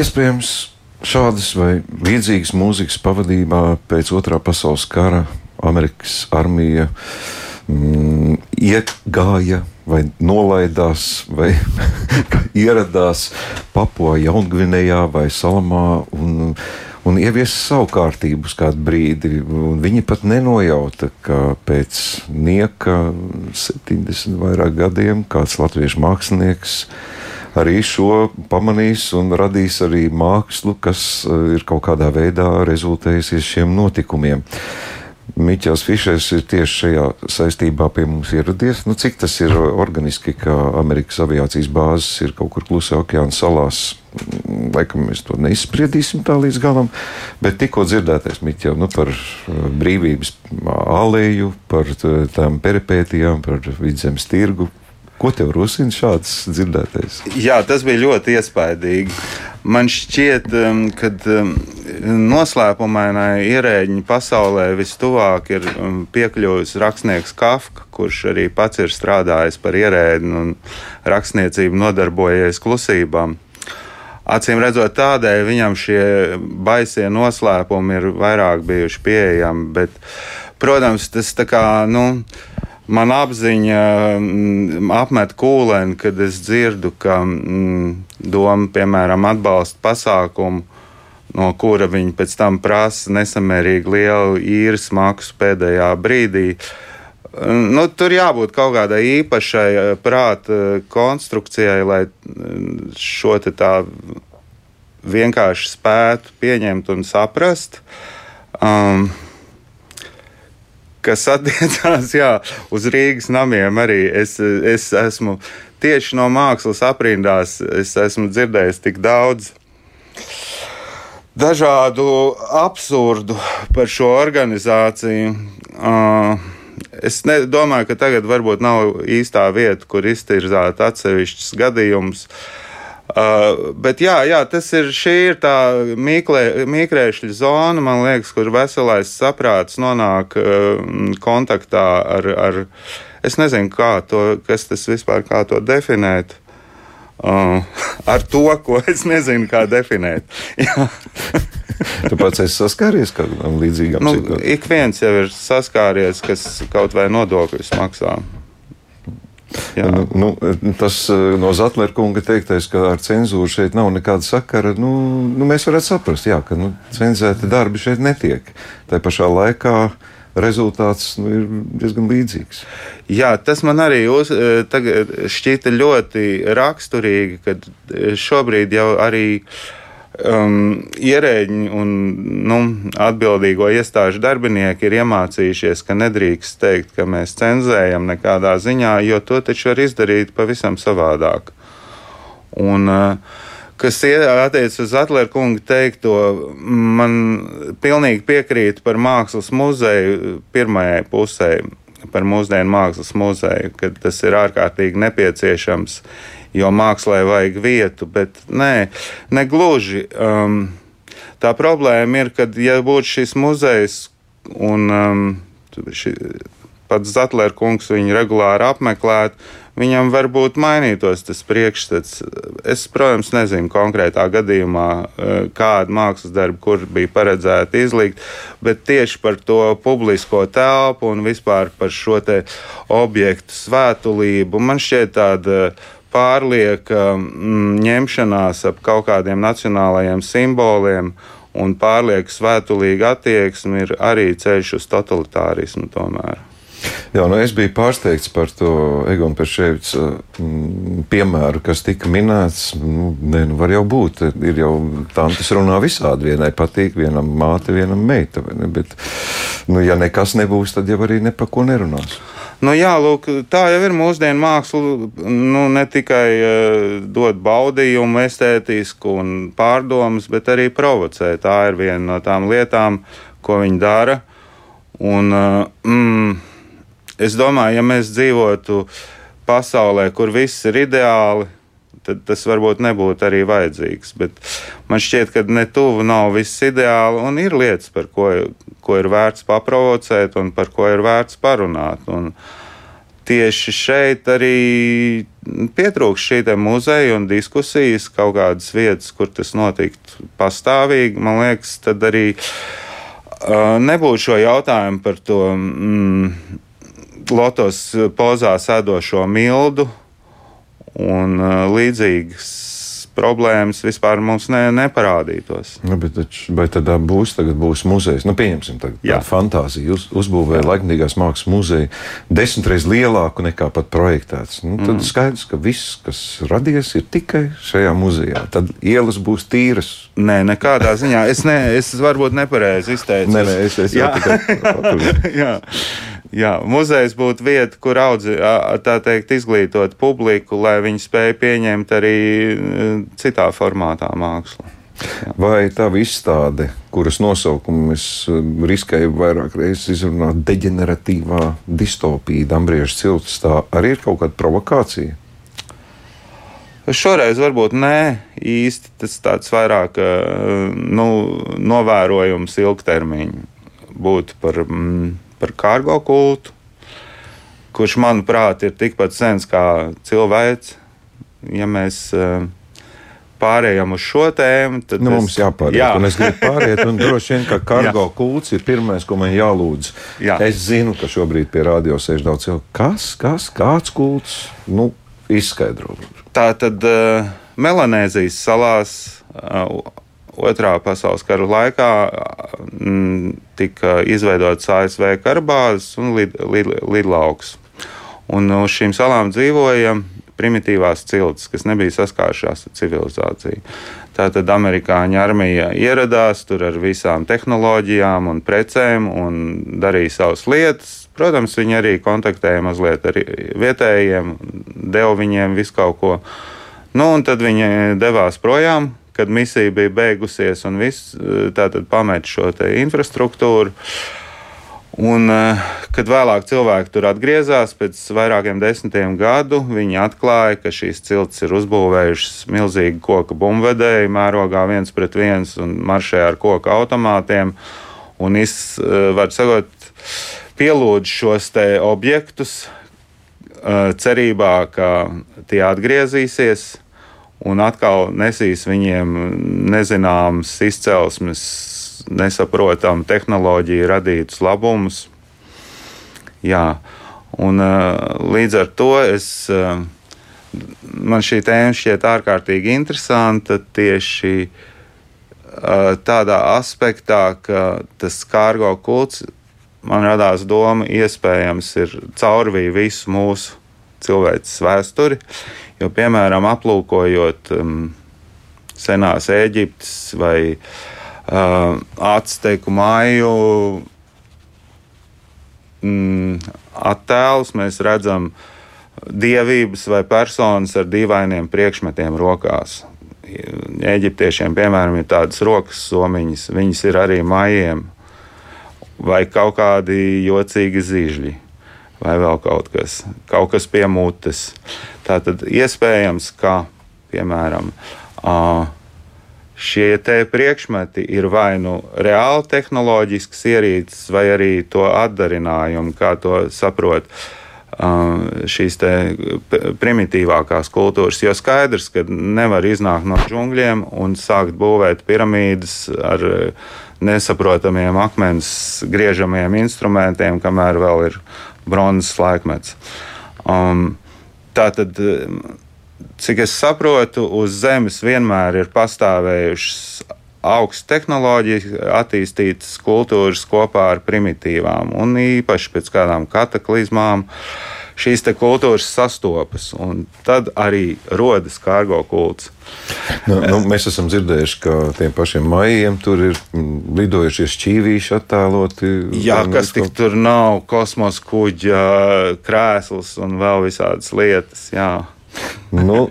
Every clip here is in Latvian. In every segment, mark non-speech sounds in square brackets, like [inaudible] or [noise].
iespējams, šādas vai līdzīgas mūzikas pavadībā pēc otrā pasaules kara Amerikas armija mm, iegāja vai nolaidās, vai [laughs] ieradās Papua Jaungvinējā vai Salamā un, un ieviesa savu kārtību uz kādu brīdi. Viņi pat nenojauta, ka pēc nieka 70 vairāk gadiem kāds latviešu mākslinieks arī šo pamanīs un radīs arī mākslu, kas eh, ir kaut kādā veidā rezultējusies šiem notikumiem. Miķels Fišers ir tieši šajā saistībā pie mums ieradies. Nu, cik tas ir organiski, ka Amerikas aviācijas bāzes ir kaut kur klusā okeāna salās? Laikam mēs to neizspriedīsim tā līdz galam, bet tikko dzirdētais Miķel nu, par uh, brīvības aleju, par tām peripētijām, par vidzemes tirgu, Ko tev rosina šāds dzirdētais? Jā, tas bija ļoti iespaidīgi. Man šķiet, um, ka um, noslēpumainai ierēģiņa pasaulē vistuvāk ir um, piekļuvis rakstnieks Kafka, kurš arī pats ir strādājis par ierēdni un rakstniecību nodarbojies klusībām. Acīm redzot, tādēļ viņam šie baisie noslēpumi ir vairāk bijuši pieejami. Bet, protams, tas tā kā. Nu, man apziņa mm, apmet kūlēni, kad es dzirdu, ka mm, doma, piemēram, atbalsta pasākumu, no kura viņi pēc tam prasa nesamērīgi lielu īres maksu pēdējā brīdī. Nu, tur jābūt kaut kādai īpašai eh, prāta konstrukcijai, lai mm, šo tā vienkārši spētu pieņemt un saprast. Um, kas attiecās jā, uz Rīgas namiem. Arī es, es esmu tieši no mākslas aprindās, es esmu dzirdējis tik daudz. Dažādu absurdu par šo organizāciju. Es ne, domāju, ka tagad varbūt nav īstā vieta, kur iztirzāt atsevišķus gadījumus. Uh, Uh, bet jā, jā, tas ir šī ir tā mīklē, mīkrēšļa zona, man liekas, kur veselais saprāts nonāk uh, kontaktā ar, ar, es nezinu, kā to, kas tas vispār, kā to definēt. Uh, ar to, ko es nezinu, kā definēt. [laughs] tu pats esi saskāries kādam līdzīgam? Nu, ik viens jau ir saskāries, kas kaut vai nodokļus maksā. Nu, nu, tas eh, no Zetlera kunga teiktais, ka ar cenzūru šeit nav nekāda sakara, nu, nu, mēs varētu saprast, jā, ka nu, cenzēti darbi šeit netiek. Tā pašā laikā rezultāts nu, ir diezgan līdzīgs. Jā, tas man arī uz, eh, šķita ļoti raksturīgi, ka eh, šobrīd jau arī uh, um, ierēģi un nu, atbildīgo iestāžu darbinieki ir iemācījušies, ka nedrīkst teikt, ka mēs cenzējam nekādā ziņā, jo to taču var izdarīt pavisam savādāk. Un, uh, kas attiecas uz Atlera kunga teikto, man pilnīgi piekrīt par mākslas muzeju pirmajai pusē, par mūsdienu mākslas muzeju, ka tas ir ārkārtīgi nepieciešams jo mākslē vajag vietu, bet nē, negluži. Um, tā problēma ir, ka, ja būtu šis muzejs un um, ši, pats Zetlera kungs viņu regulāri apmeklētu, viņam varbūt mainītos tas priekšstats. Es, protams, nezinu konkrētā gadījumā, uh, kāda mākslas darba, kur bija paredzēta izlikt, bet tieši par to publisko telpu un vispār par šo objektu svētulību man šķiet tāda pārlieka mm, ņemšanās ap kaut kādiem nacionālajiem simboliem un pārlieku svētulīga attieksme ir arī ceļš uz totalitārismu tomēr. Jā, nu es biju pārsteigts par to Egonu Pešēvicu mm, piemēru, kas tika minēts. Nu, ne, nu var jau būt, ir jau tantes runā visādi. Vienai patīk, vienam māte, vienam meita. Ne? Bet, nu, ja nekas nebūs, tad jau arī ne par ko nerunās. Nu, jā, lūk, tā jau ir mūsdienu māksla. Nu, ne tikai uh, dod baudījumu, estētisku un pārdomas, bet arī provocē. Tā ir viena no tām lietām, ko viņi dara. Un, uh, mm, es domāju, ja mēs dzīvotu pasaulē, kur viss ir ideāli, tad tas varbūt nebūtu arī vajadzīgs. Bet man šķiet, ka ne tuvu nav viss ideāli, un ir lietas, par ko, ko ir vērts paprovocēt un par ko ir vērts parunāt. Un tieši šeit arī pietrūkst šī muzeja un diskusijas, kaut kādas vietas, kur tas notiktu pastāvīgi. Man liekas, tad arī nebūtu šo jautājumu par to mm, lotos pozā sēdošo mildu un uh, līdzīgas problēmas vispār mums ne, neparādītos. Nu, bet, taču, vai tad būs, būs muzejs? Nu, pieņemsim, tādu fantāziju. Uz, uzbūvēja laikmatīgās mākslas muzeju desmitreiz lielāku nekā pat projektēts. Nu, tad mm. skaidrs, ka viss, kas radies, ir tikai šajā muzejā. Tad ielas būs tīras. Nē, nekādā ziņā. Es, ne, es varbūt nepareizi izteicu. Nē, nē, es, es jau tikai. [laughs] Jā, muzejs būtu vieta, kur audzi, tā teikt, izglītot publiku, lai viņi spēj pieņemt arī citā formātā mākslu. Jā. Vai tā izstāde, kuras nosaukumu es riskēju vairāk reizes izrunāt, deģeneratīvā distopija, Dambrieža cilts, tā arī ir kaut kāda provokācija? Šoreiz varbūt nē, īsti tas tāds vairāk nu, novērojums ilgtermiņā būtu par. Mm, par kārgo kultu, kurš, manuprāt, ir tikpat sens kā cilvēks. Ja mēs uh, pārējām uz šo tēmu, tad nu, es, mums jāpāriet. Jā. Un es gribu pāriet, un [laughs] droši vien, ka kargo kults ir pirmais, ko man jālūdz. Jā. Es zinu, ka šobrīd pie radio sēž daudz cilvēku. Kas, kas, kāds kults? Nu, izskaidro. Tā tad uh, Melanēzijas salās uh, Otrā pasaules kara laikā m, mm, tika izveidots ASV karabāzes un lid, lid, lidlauks. Un uz šīm salām dzīvoja primitīvās ciltis, kas nebija saskārušās ar civilizāciju. Tātad amerikāņu armija ieradās tur ar visām tehnoloģijām un precēm un darīja savas lietas. Protams, viņi arī kontaktēja mazliet ar vietējiem, deva viņiem visu kaut ko. Nu, un tad viņi devās projām, kad misija bija beigusies un viss tātad pamet šo infrastruktūru. Un, kad vēlāk cilvēki tur atgriezās, pēc vairākiem desmitiem gadu, viņi atklāja, ka šīs ciltis ir uzbūvējušas milzīgu koku bumvedēju, mērogā viens pret viens un maršē ar koku automātiem. Un es varu sakot, pielūdz šos objektus cerībā, ka tie atgriezīsies un atkal nesīs viņiem nezināmas izcelsmes, nesaprotamu tehnoloģiju radītus labumus. Jā, un līdz ar to es, man šī tēma šķiet ārkārtīgi interesanta tieši tādā aspektā, ka tas kārgo kults man radās doma, iespējams, ir caurvīja visu mūsu cilvēces vēsturi. Jo, piemēram, aplūkojot um, senās Eģiptes vai uh, Azteku māju mm, attēlus, mēs redzam dievības vai personas ar dīvainiem priekšmetiem rokās. Eģiptiešiem, piemēram, ir tādas rokas somiņas, viņas ir arī mājiem, vai kaut kādi jocīgi zīžļi, vai vēl kaut kas, kaut kas pie mutes. Tā tad iespējams, ka piemēram šie priekšmeti ir vai nu reāli tehnoloģisks ierīces, vai arī to atdarinājumu, kā to saprot šīs primitīvākās kultūras. Jo skaidrs, ka nevar iznākt no džungļiem un sākt būvēt piramīdas ar nesaprotamiem akmens griežamiem instrumentiem, kamēr vēl ir bronzas laikmets. Um, Tātad, cik es saprotu, uz Zemes vienmēr ir pastāvējušas augstas tehnoloģijas, attīstītas kultūras kopā ar primitīvām, un īpaši pēc kādām kataklizmām šīs kultūras sastopas, un tad arī rodas kārgo kults. Nu, nu, mēs esam dzirdējuši, ka tiem pašiem maijiem tur ir lidojušie šķīvīši attēloti. Jā, kas tik tur nav, kosmosa kuģa, krēsls un vēl visādas lietas. Jā. Nu,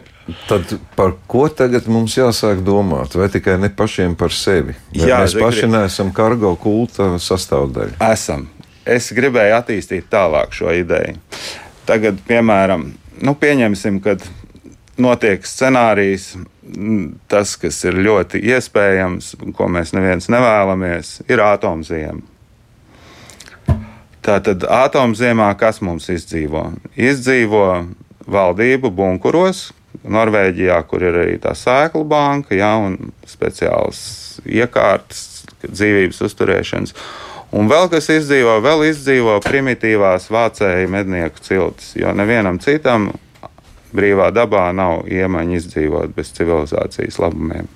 Tad par ko tagad mums jāsāk domāt? Vai tikai ne pašiem par sevi? Vai Jā, mēs paši grib... neesam kargo kulta sastāvdaļa. Esam. Es gribēju attīstīt tālāk šo ideju. Tagad, piemēram, nu, pieņemsim, ka notiek scenārijs, tas, kas ir ļoti iespējams, ko mēs neviens nevēlamies, ir atomziema. Tātad atomziemā kas mums izdzīvo? Izdzīvo valdību bunkuros, Norvēģijā, kur ir arī tā sēklu banka, ja, un speciāls iekārtas dzīvības uzturēšanas. Un vēl kas izdzīvo, vēl izdzīvo primitīvās vācēju mednieku ciltis, jo nevienam citam brīvā dabā nav iemaņa izdzīvot bez civilizācijas labumiem.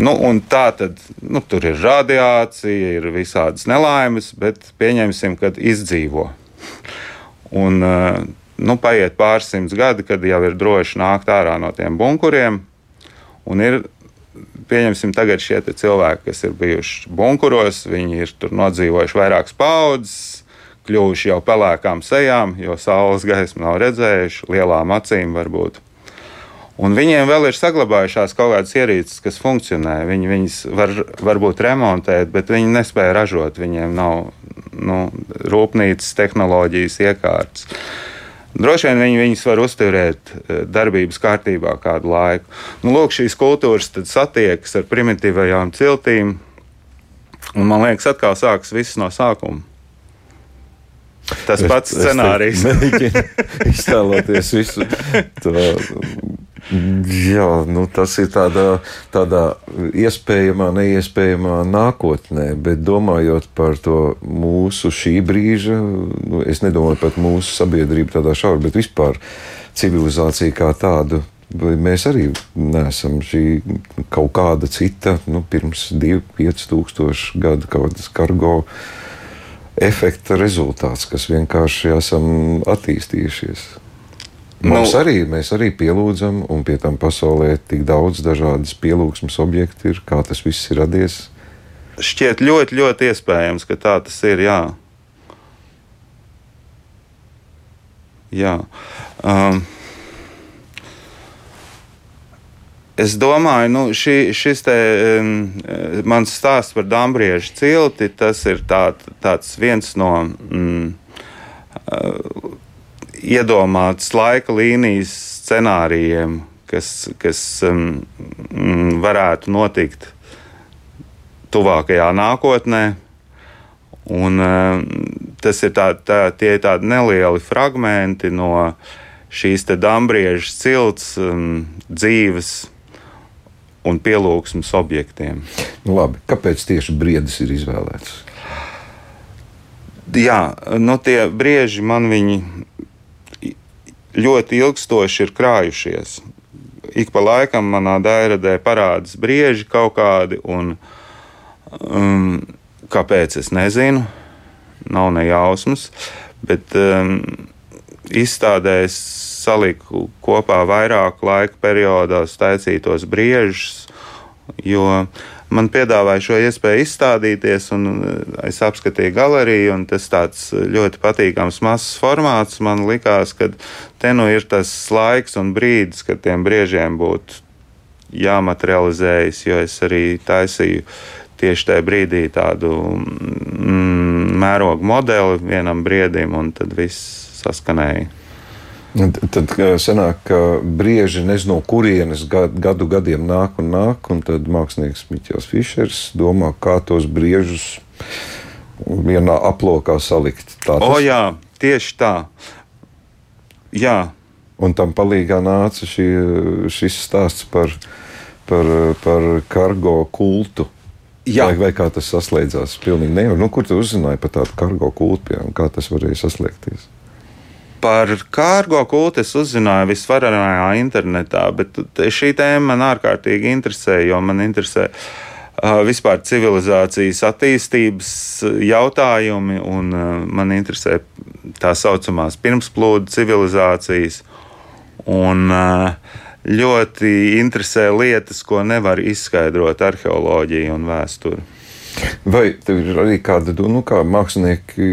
Nu, tā tad nu, tur ir radiācija, ir visādas nelaimes, bet pieņemsim, ka izdzīvo. Un, uh, nu, paiet pāris simts gadi, kad jau ir droši nākt ārā no tiem bunkuriem. Un ir, pieņemsim, tagad šie cilvēki, kas ir bijuši bunkuros, viņi ir tur nodzīvojuši vairākas paudzes, kļuvuši jau pelēkām sejām, jo saules gaismu nav redzējuši, lielām acīm varbūt. Un viņiem vēl ir saglabājušās kaut kādas ierīces, kas funkcionē. Viņi viņas var, varbūt remontēt, bet viņi nespēja ražot. Viņiem nav nu, rūpnīcas tehnoloģijas iekārtas. Droši vien viņi viņus var uzturēt eh, darbības kārtībā kādu laiku. Nu, lūk, šīs kultūras satiekas ar primitīvajām ciltīm, un man liekas, atkal sākas viss no sākuma. Tas es, pats scenārijs. Mēģinu iztēloties visu to Jā, nu, tas ir tādā, tādā iespējamā, neiespējamā nākotnē, bet domājot par to mūsu šī brīža, nu, es nedomāju par mūsu sabiedrību tādā šaurā, bet vispār civilizāciju kā tādu. Mēs arī neesam šī kaut kāda cita, nu, pirms 2-5 gadu kaut kādas kargo efekta rezultāts, kas vienkārši esam attīstījušies. Mums nu, arī, mēs arī pielūdzam, un pie tam pasaulē tik daudz dažādas pielūgsmes objektu ir, kā tas viss ir radies. Šķiet ļoti, ļoti iespējams, ka tā tas ir. Jā. Jā. Um, Es domāju, ka nu, šī, šis te, um, mans stāsts par Dambriežu cilti, tas ir tā, tāds viens no mm, iedomāts laika līnijas scenārijiem, kas, kas um, mm, varētu notikt tuvākajā nākotnē. Un, um, tas ir tā, tā, tie ir tādi nelieli fragmenti no šīs dambrieža cilts um, dzīves un pielūgsmes objektiem. Nu, labi, kāpēc tieši briedis ir izvēlēts? Jā, nu tie brieži man viņi ļoti ilgstoši ir krājušies. Ik pa laikam manā dairadē parādās brieži kaut kādi, un um, kāpēc es nezinu, nav ne jausmas, bet um, izstādē es saliku kopā vairāku laika periodos taisītos briežus, jo man piedāvāja šo iespēju izstādīties, un eh, es apskatīju galeriju, un tas tāds ļoti patīkams mazs formāts. Man likās, ka te nu ir tas laiks un brīdis, kad tiem briežiem būtu jāmaterializējas, jo es arī taisīju tieši tajā brīdī tādu mm, mērogu modeli vienam briedim, un tad viss saskanēja. Tad sanāk, ka brieži nezinu, no kurienes gadu gadiem nāk un nāk, un tad mākslinieks Miķels Fišers domā, kā tos briežus vienā aplokā salikt. Tā tas... O jā, tieši tā. Jā. Un tam palīgā nāca šī, šis stāsts par, par, par kargo kultu. Jā. Vai, vai kā tas saslēdzās? Pilnīgi nevar. Nu, kur tu uzzināji par tādu kargo kultu, piemēram, kā tas varēja saslēgties? Par kārgo kultu es uzzināju visvarenajā internetā, bet šī tēma man ārkārtīgi interesē, jo man interesē vispār civilizācijas attīstības jautājumi, un man interesē tā saucamās pirmsplūdu civilizācijas. Un, ļoti interesē lietas, ko nevar izskaidrot arheoloģija un vēsture. Vai tev ir arī kāda, nu, kā mākslinieki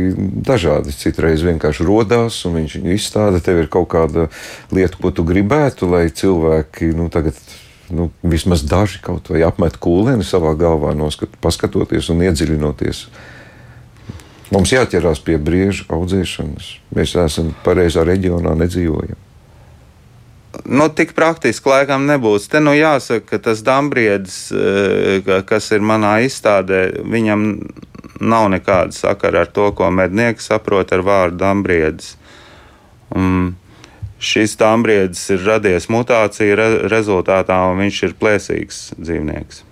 dažādi citreiz vienkārši rodās un viņš viņu izstāda, tev ir kaut kāda lieta, ko tu gribētu, lai cilvēki, nu, tagad, nu, vismaz daži kaut vai apmet kūleni savā galvā, noskat, paskatoties un iedziļinoties. Mums jāķerās pie brieža audzēšanas. Mēs esam pareizā reģionā, nedzīvojam nu, tik praktiski laikam nebūs. Te nu jāsaka, ka tas dambriedis, eh, kas ir manā izstādē, viņam nav nekāda sakara ar to, ko mednieks saprot ar vārdu dambriedis. Un šis dambriedis ir radies mutācija re rezultātā, un viņš ir plēsīgs dzīvnieks.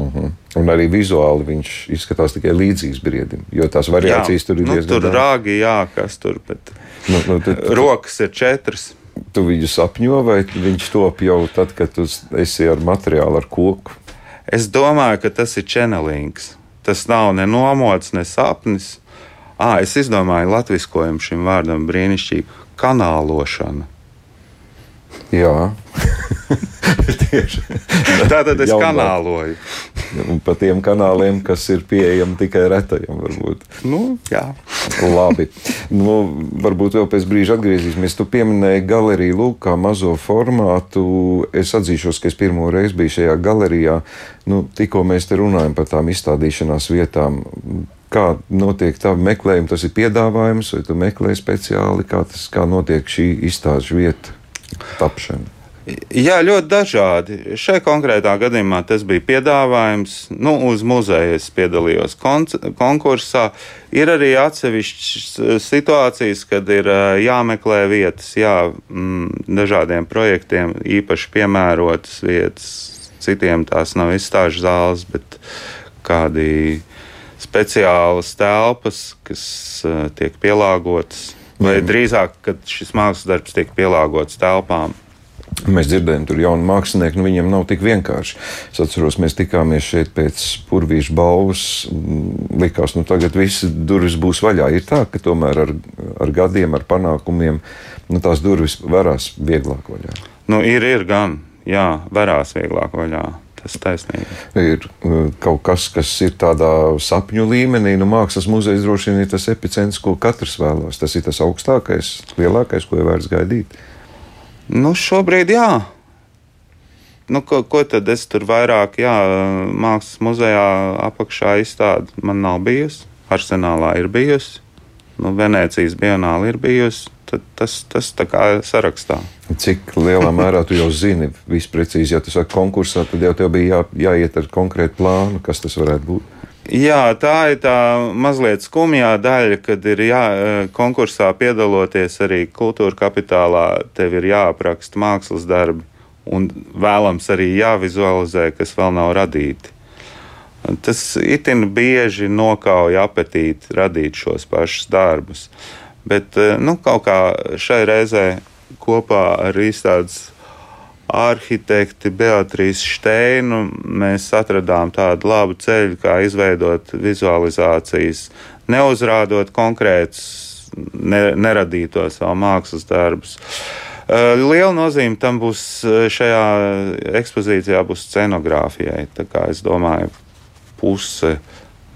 Uh -huh. Un arī vizuāli viņš izskatās tikai līdzīgs briedim, jo tās variācijas jā, tur ir nu, diezgan tur daudz. Rāgi, jā, kas tur bet nu, nu, tad, rokas ir četras. Tu viņu sapņo, vai viņš top jau tad, kad tu esi ar materiālu, ar koku? Es domāju, ka tas ir čenelings. Tas nav ne nomods, ne sapnis. À, es izdomāju latviskojumu šim vārdam brīnišķīgi - kanālošana. Jā, [laughs] tieši tā. Tad es Jaunāk. kanāloju. Un pa tiem kanāliem, kas ir pieejami tikai retajam, varbūt. Nu, jā. Labi. Nu, varbūt vēl pēc brīža atgriezīsimies. Tu pieminēji galeriju, lūk, kā mazo formātu. Es atzīšos, ka es pirmo reizi biju šajā galerijā. Nu, tikko mēs te runājam par tām izstādīšanās vietām. Kā notiek tā meklējuma, tas ir piedāvājums, vai tu meklē speciāli, kā, tas, kā notiek šī izstāžu vieta? Tapšanu? Jā, ļoti dažādi. Šai konkrētā gadījumā tas bija piedāvājums. Nu, uz muzeja es piedalījos konkursā. Ir arī atsevišķas situācijas, kad ir jāmeklē vietas, jā, mm, dažādiem projektiem, īpaši piemērotas vietas. Citiem tās nav izstāžu zāles, bet kādi speciālas telpas, kas tiek pielāgotas vai drīzāk, kad šis mākslas darbs tiek pielāgots telpām. Mēs dzirdējām, tur jauni mākslinieki, nu viņiem nav tik vienkārši. Es atceros, mēs tikāmies šeit pēc purvīša balvas. Likās, nu tagad viss durvis būs vaļā. Ir tā, ka tomēr ar, ar gadiem, ar panākumiem, nu tās durvis varās vieglāk vaļā. Nu, ir, ir gan, jā, varās vieglāk vaļā. Tas taisnīgi. ir uh, kaut kas, kas ir tādā sapņu līmenī. Nu, mākslas muzejs droši vien ir tas epicentrs, ko katrs vēlās. Tas ir tas augstākais, lielākais, ko ir vērts gaidīt. Nu, šobrīd jā. Nu, ko, ko tad es tur vairāk, jā, mākslas muzejā apakšā izstāde man nav bijusi. Arsenālā ir bijusi, nu, Venecijas Bienāla ir bijusi tas, tas tā kā sarakstā. Cik lielā mērā tu jau zini, visprecīzi, ja tu saki konkursā, tad jau tev bija jā, jāiet ar konkrētu plānu, kas tas varētu būt. Jā, tā ir tā mazliet skumjā daļa, kad ir jā, konkursā piedaloties arī kultūra kapitālā, tev ir jāapraksta mākslas darbi un vēlams arī jāvizualizē, kas vēl nav radīti. Tas itin bieži nokauja apetīti radīt šos pašus darbus. Bet eh, nu, kaut kā šai reizē kopā ar izstādes arhitekti Beatrīsu Steinu mēs atradām tādu labu ceļu, kā izveidot vizualizācijas, neuzrādot konkrētus, ne, neradītos vēl mākslas darbus. Eh, liela nozīme tam būs eh, šajā ekspozīcijā, būs scenogrāfijai. Es domāju, puse,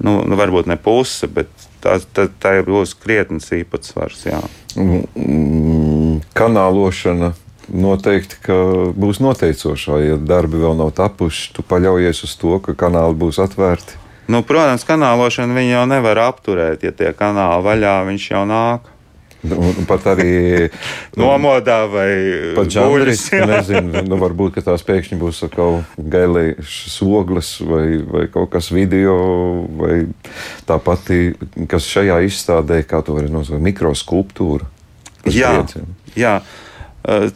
nu, nu varbūt ne puse, bet tā, tā, tā būs krietnes īpatsvars. Jā. Mm, kanālošana noteikti būs noteicošā. Ja darbi vēl nav tapuši, tu paļaujies uz to, ka kanāli būs atvērti. Nu, protams, kanālošanu jau nevar apturēt. Ja tie kanāli vaļā, viņš jau nāk. Un pat arī [laughs] nomodā vai buļbuļs. [laughs] Nezinu, nu, varbūt tās pēkšņi būs kaut gailīšas ogles vai, vai kaut kas video, vai tā pati, kas šajā izstādē, kā to var nosaukt, mikroskulptūra. Jā, jā.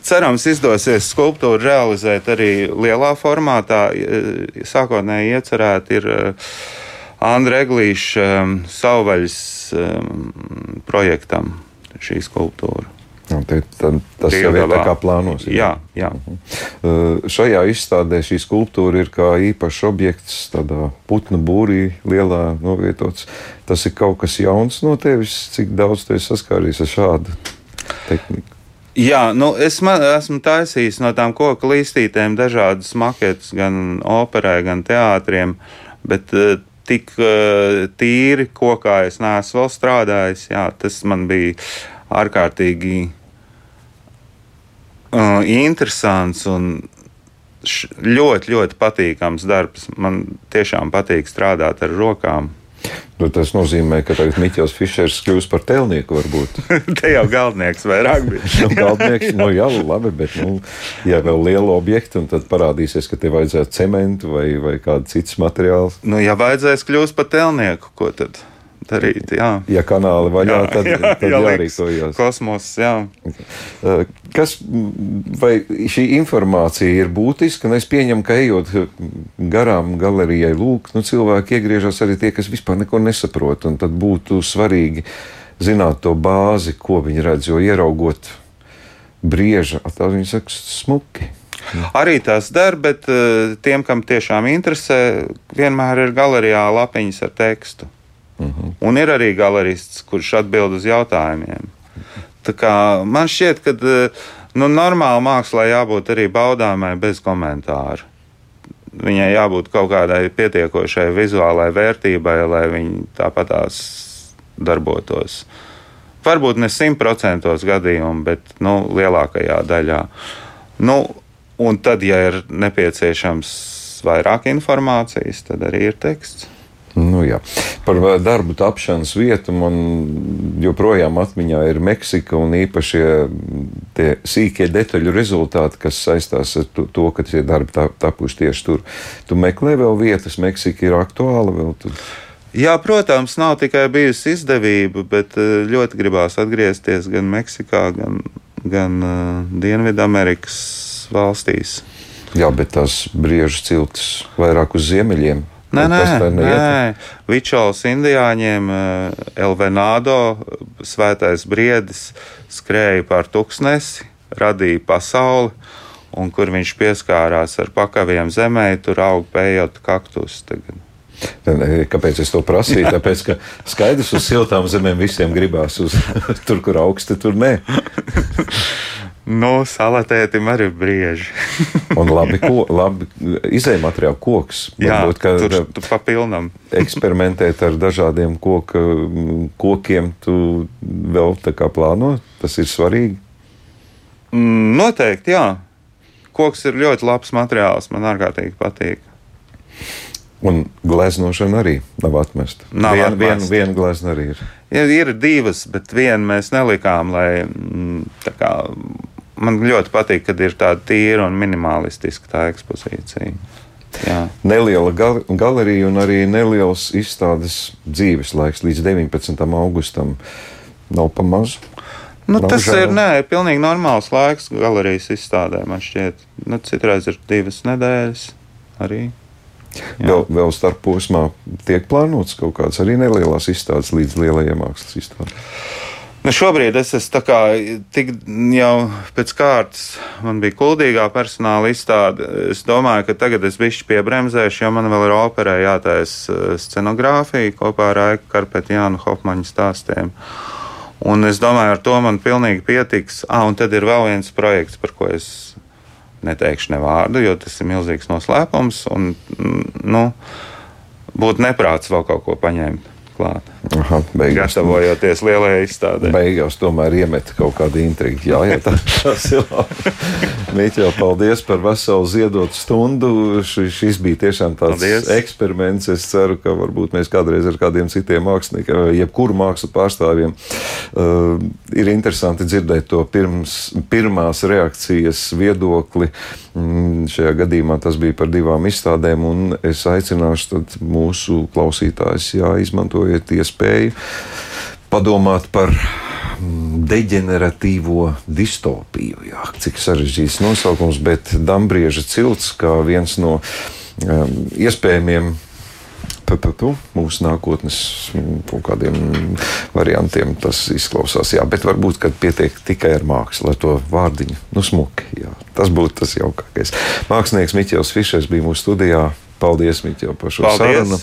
Cerams, izdosies skulptūru realizēt arī lielā formātā. Sākotnēji iecerēta ir Andra Eglīša savvaļas projektam šī skulptūra. Un te, tad, tas jau ir tā kā plānos. Jā, jā. Uh -huh. uh, šajā izstādē šī skulptūra ir kā īpašs objekts, tādā putnu būrī, lielā novietots. Tas ir kaut kas jauns no tevis, cik daudz tu esi saskāries ar šādu tehniku. Jā, nu es man, esmu taisījis no tām koku līstītēm dažādas maketus, gan operai, gan teātriem, bet uh, tik uh, tīri kokā es neesmu vēl strādājis. Jā, tas man bija ārkārtīgi uh, interesants un š, ļoti, ļoti patīkams darbs. Man tiešām patīk strādāt ar rokām. Nu, tas nozīmē, ka tagad Mikls Fišers kļūs par tēlnieku. [laughs] Te jau galvenais vairāk bija. [laughs] nu, galvenais, nu, jā, labi, bet, nu, ja vēl liela objekta, tad parādīsies, ka tev vajadzētu cementu vai, vai kādu citu materiālu. Nu, ja vajadzēs kļūt par tēlnieku, ko tad? Darīt. Jā. Ja kanāli vaļā, jā, tad, jā, tad jā, jārīkojas. Kosmos, jā. Kas, vai šī informācija ir būtiska? Es pieņemu, ka ejot garām galerijai, lūk, nu, cilvēki iegriežas arī tie, kas vispār neko nesaprot. Tad būtu svarīgi zināt to bāzi, ko viņi redz, jo ieraugot brieža, tā viņi saka, smuki. Arī tas der, bet tiem, kam tiešām interesē, vienmēr ir galerijā lapiņas ar tekstu. Mhm. Un ir arī galerists, kurš atbild uz jautājumiem. Man šķiet, ka nu, normāli mākslā jābūt arī baudāmai bez komentāru. Viņai jābūt kaut kādai pietiekošai vizuālai vērtībai, lai viņi tāpatās darbotos. Varbūt ne simtprocentos gadījumu, bet nu, lielākajā daļā. Nu, un tad, ja ir nepieciešams vairāk informācijas, tad arī ir teksts. Nu, jā. Par darbu tapšanas vietu man joprojām atmiņā ir Meksika un īpaši tie sīkie detaļu rezultāti, kas saistās ar to, to ka tie darbi tapuši tieši tur. Tu meklē vēl vietas, Meksika ir aktuāla vēl tur. Jā, protams, nav tikai bijusi izdevība, bet eh, ļoti gribās atgriezties gan Meksikā, gan, gan uh, Dienvidamerikas valstīs. Jā, bet tās briežu ciltis vairāk uz ziemeļiem. Nē, nē, nē. Vičols indiāņiem, eh, Elvenādo, svētais briedis, skrēja pār tuksnesi, radīja pasauli, un kur viņš pieskārās ar pakaviem zemē, tur aug pējot kaktus. Tagad. Kāpēc es to prasīju? [laughs] Tāpēc, ka skaidrs, uz siltām zemēm visiem gribās uz tur, kur augsti, tur nē. [laughs] Nu, salatētim arī brieži. [laughs] un labi, ko, labi izējai materiāli koks. Jā, Varbūt, ka tur, tu papilnam. eksperimentēt ar dažādiem koka, kokiem, tu vēl tā kā plāno, tas ir svarīgi. Mm, noteikti, jā. Koks ir ļoti labs materiāls, man ārkārtīgi patīk. Un gleznošana arī nav atmesta. Nav viena, atmest. viena, viena glezna arī ir. Ja, ir divas, bet vienu mēs nelikām, lai mm, tā kā man ļoti patīk, kad ir tāda tīra un minimalistiska tā ekspozīcija. Jā. Neliela gal galerija un arī neliels izstādes dzīves laiks līdz 19. augustam. Nav pa mazu. Nu, Nav tas žēl. ir, nē, pilnīgi normāls laiks galerijas izstādē. Man šķiet, nu, citreiz ir divas nedēļas arī. Jā. Vēl, vēl starp posmā tiek plānots kaut kāds arī nelielas izstādes līdz lielajiem mākslas izstādēm. Nu šobrīd es esmu tik jau pēc kārtas, man bija kuldīgā personāla izstāde. Es domāju, ka tagad es bišķi piebremzēšu, jo man vēl ir operē jātaisa eh, scenogrāfija kopā ar Aiku Karpetu Jānu Hopmaņu stāstiem. Un es domāju, ar to man pilnīgi pietiks. Ah, un tad ir vēl viens projekts, par ko es neteikšu ne vārdu, jo tas ir milzīgs noslēpums. Un, nu, būtu neprāts vēl kaut ko paņemt klāt. Aha, beigās, Gatavojoties lielajai izstādē. Beigās tomēr iemet kaut kādu intrigu. Jā, jā tā, tas ir labi. Mīķel, paldies par veselu ziedotu stundu. Š, šis bija tiešām tāds paldies. eksperiments. Es ceru, ka varbūt mēs kādreiz ar kādiem citiem māksliniekiem, jebkuru mākslu pārstāvjiem, uh, ir interesanti dzirdēt to pirms, pirmās reakcijas viedokli. Mm, šajā gadījumā tas bija par divām izstādēm, un es aicināšu mūsu klausītājus, jā, izmantojiet iespēju padomāt par mm, deģeneratīvo distopiju. Jā, cik sarežģīts nosaukums, bet Dambrieža cilts kā viens no um, iespējamiem mūsu nākotnes mm, kādiem variantiem tas izklausās. Jā, bet varbūt pietiek tikai ar mākslu, lai to vārdiņu nu, smuki. Jā, tas būtu tas jaukākais. Mākslinieks Miķels Fišers bija mūsu studijā. Paldies, Miķel, par šo Paldies. sarunu.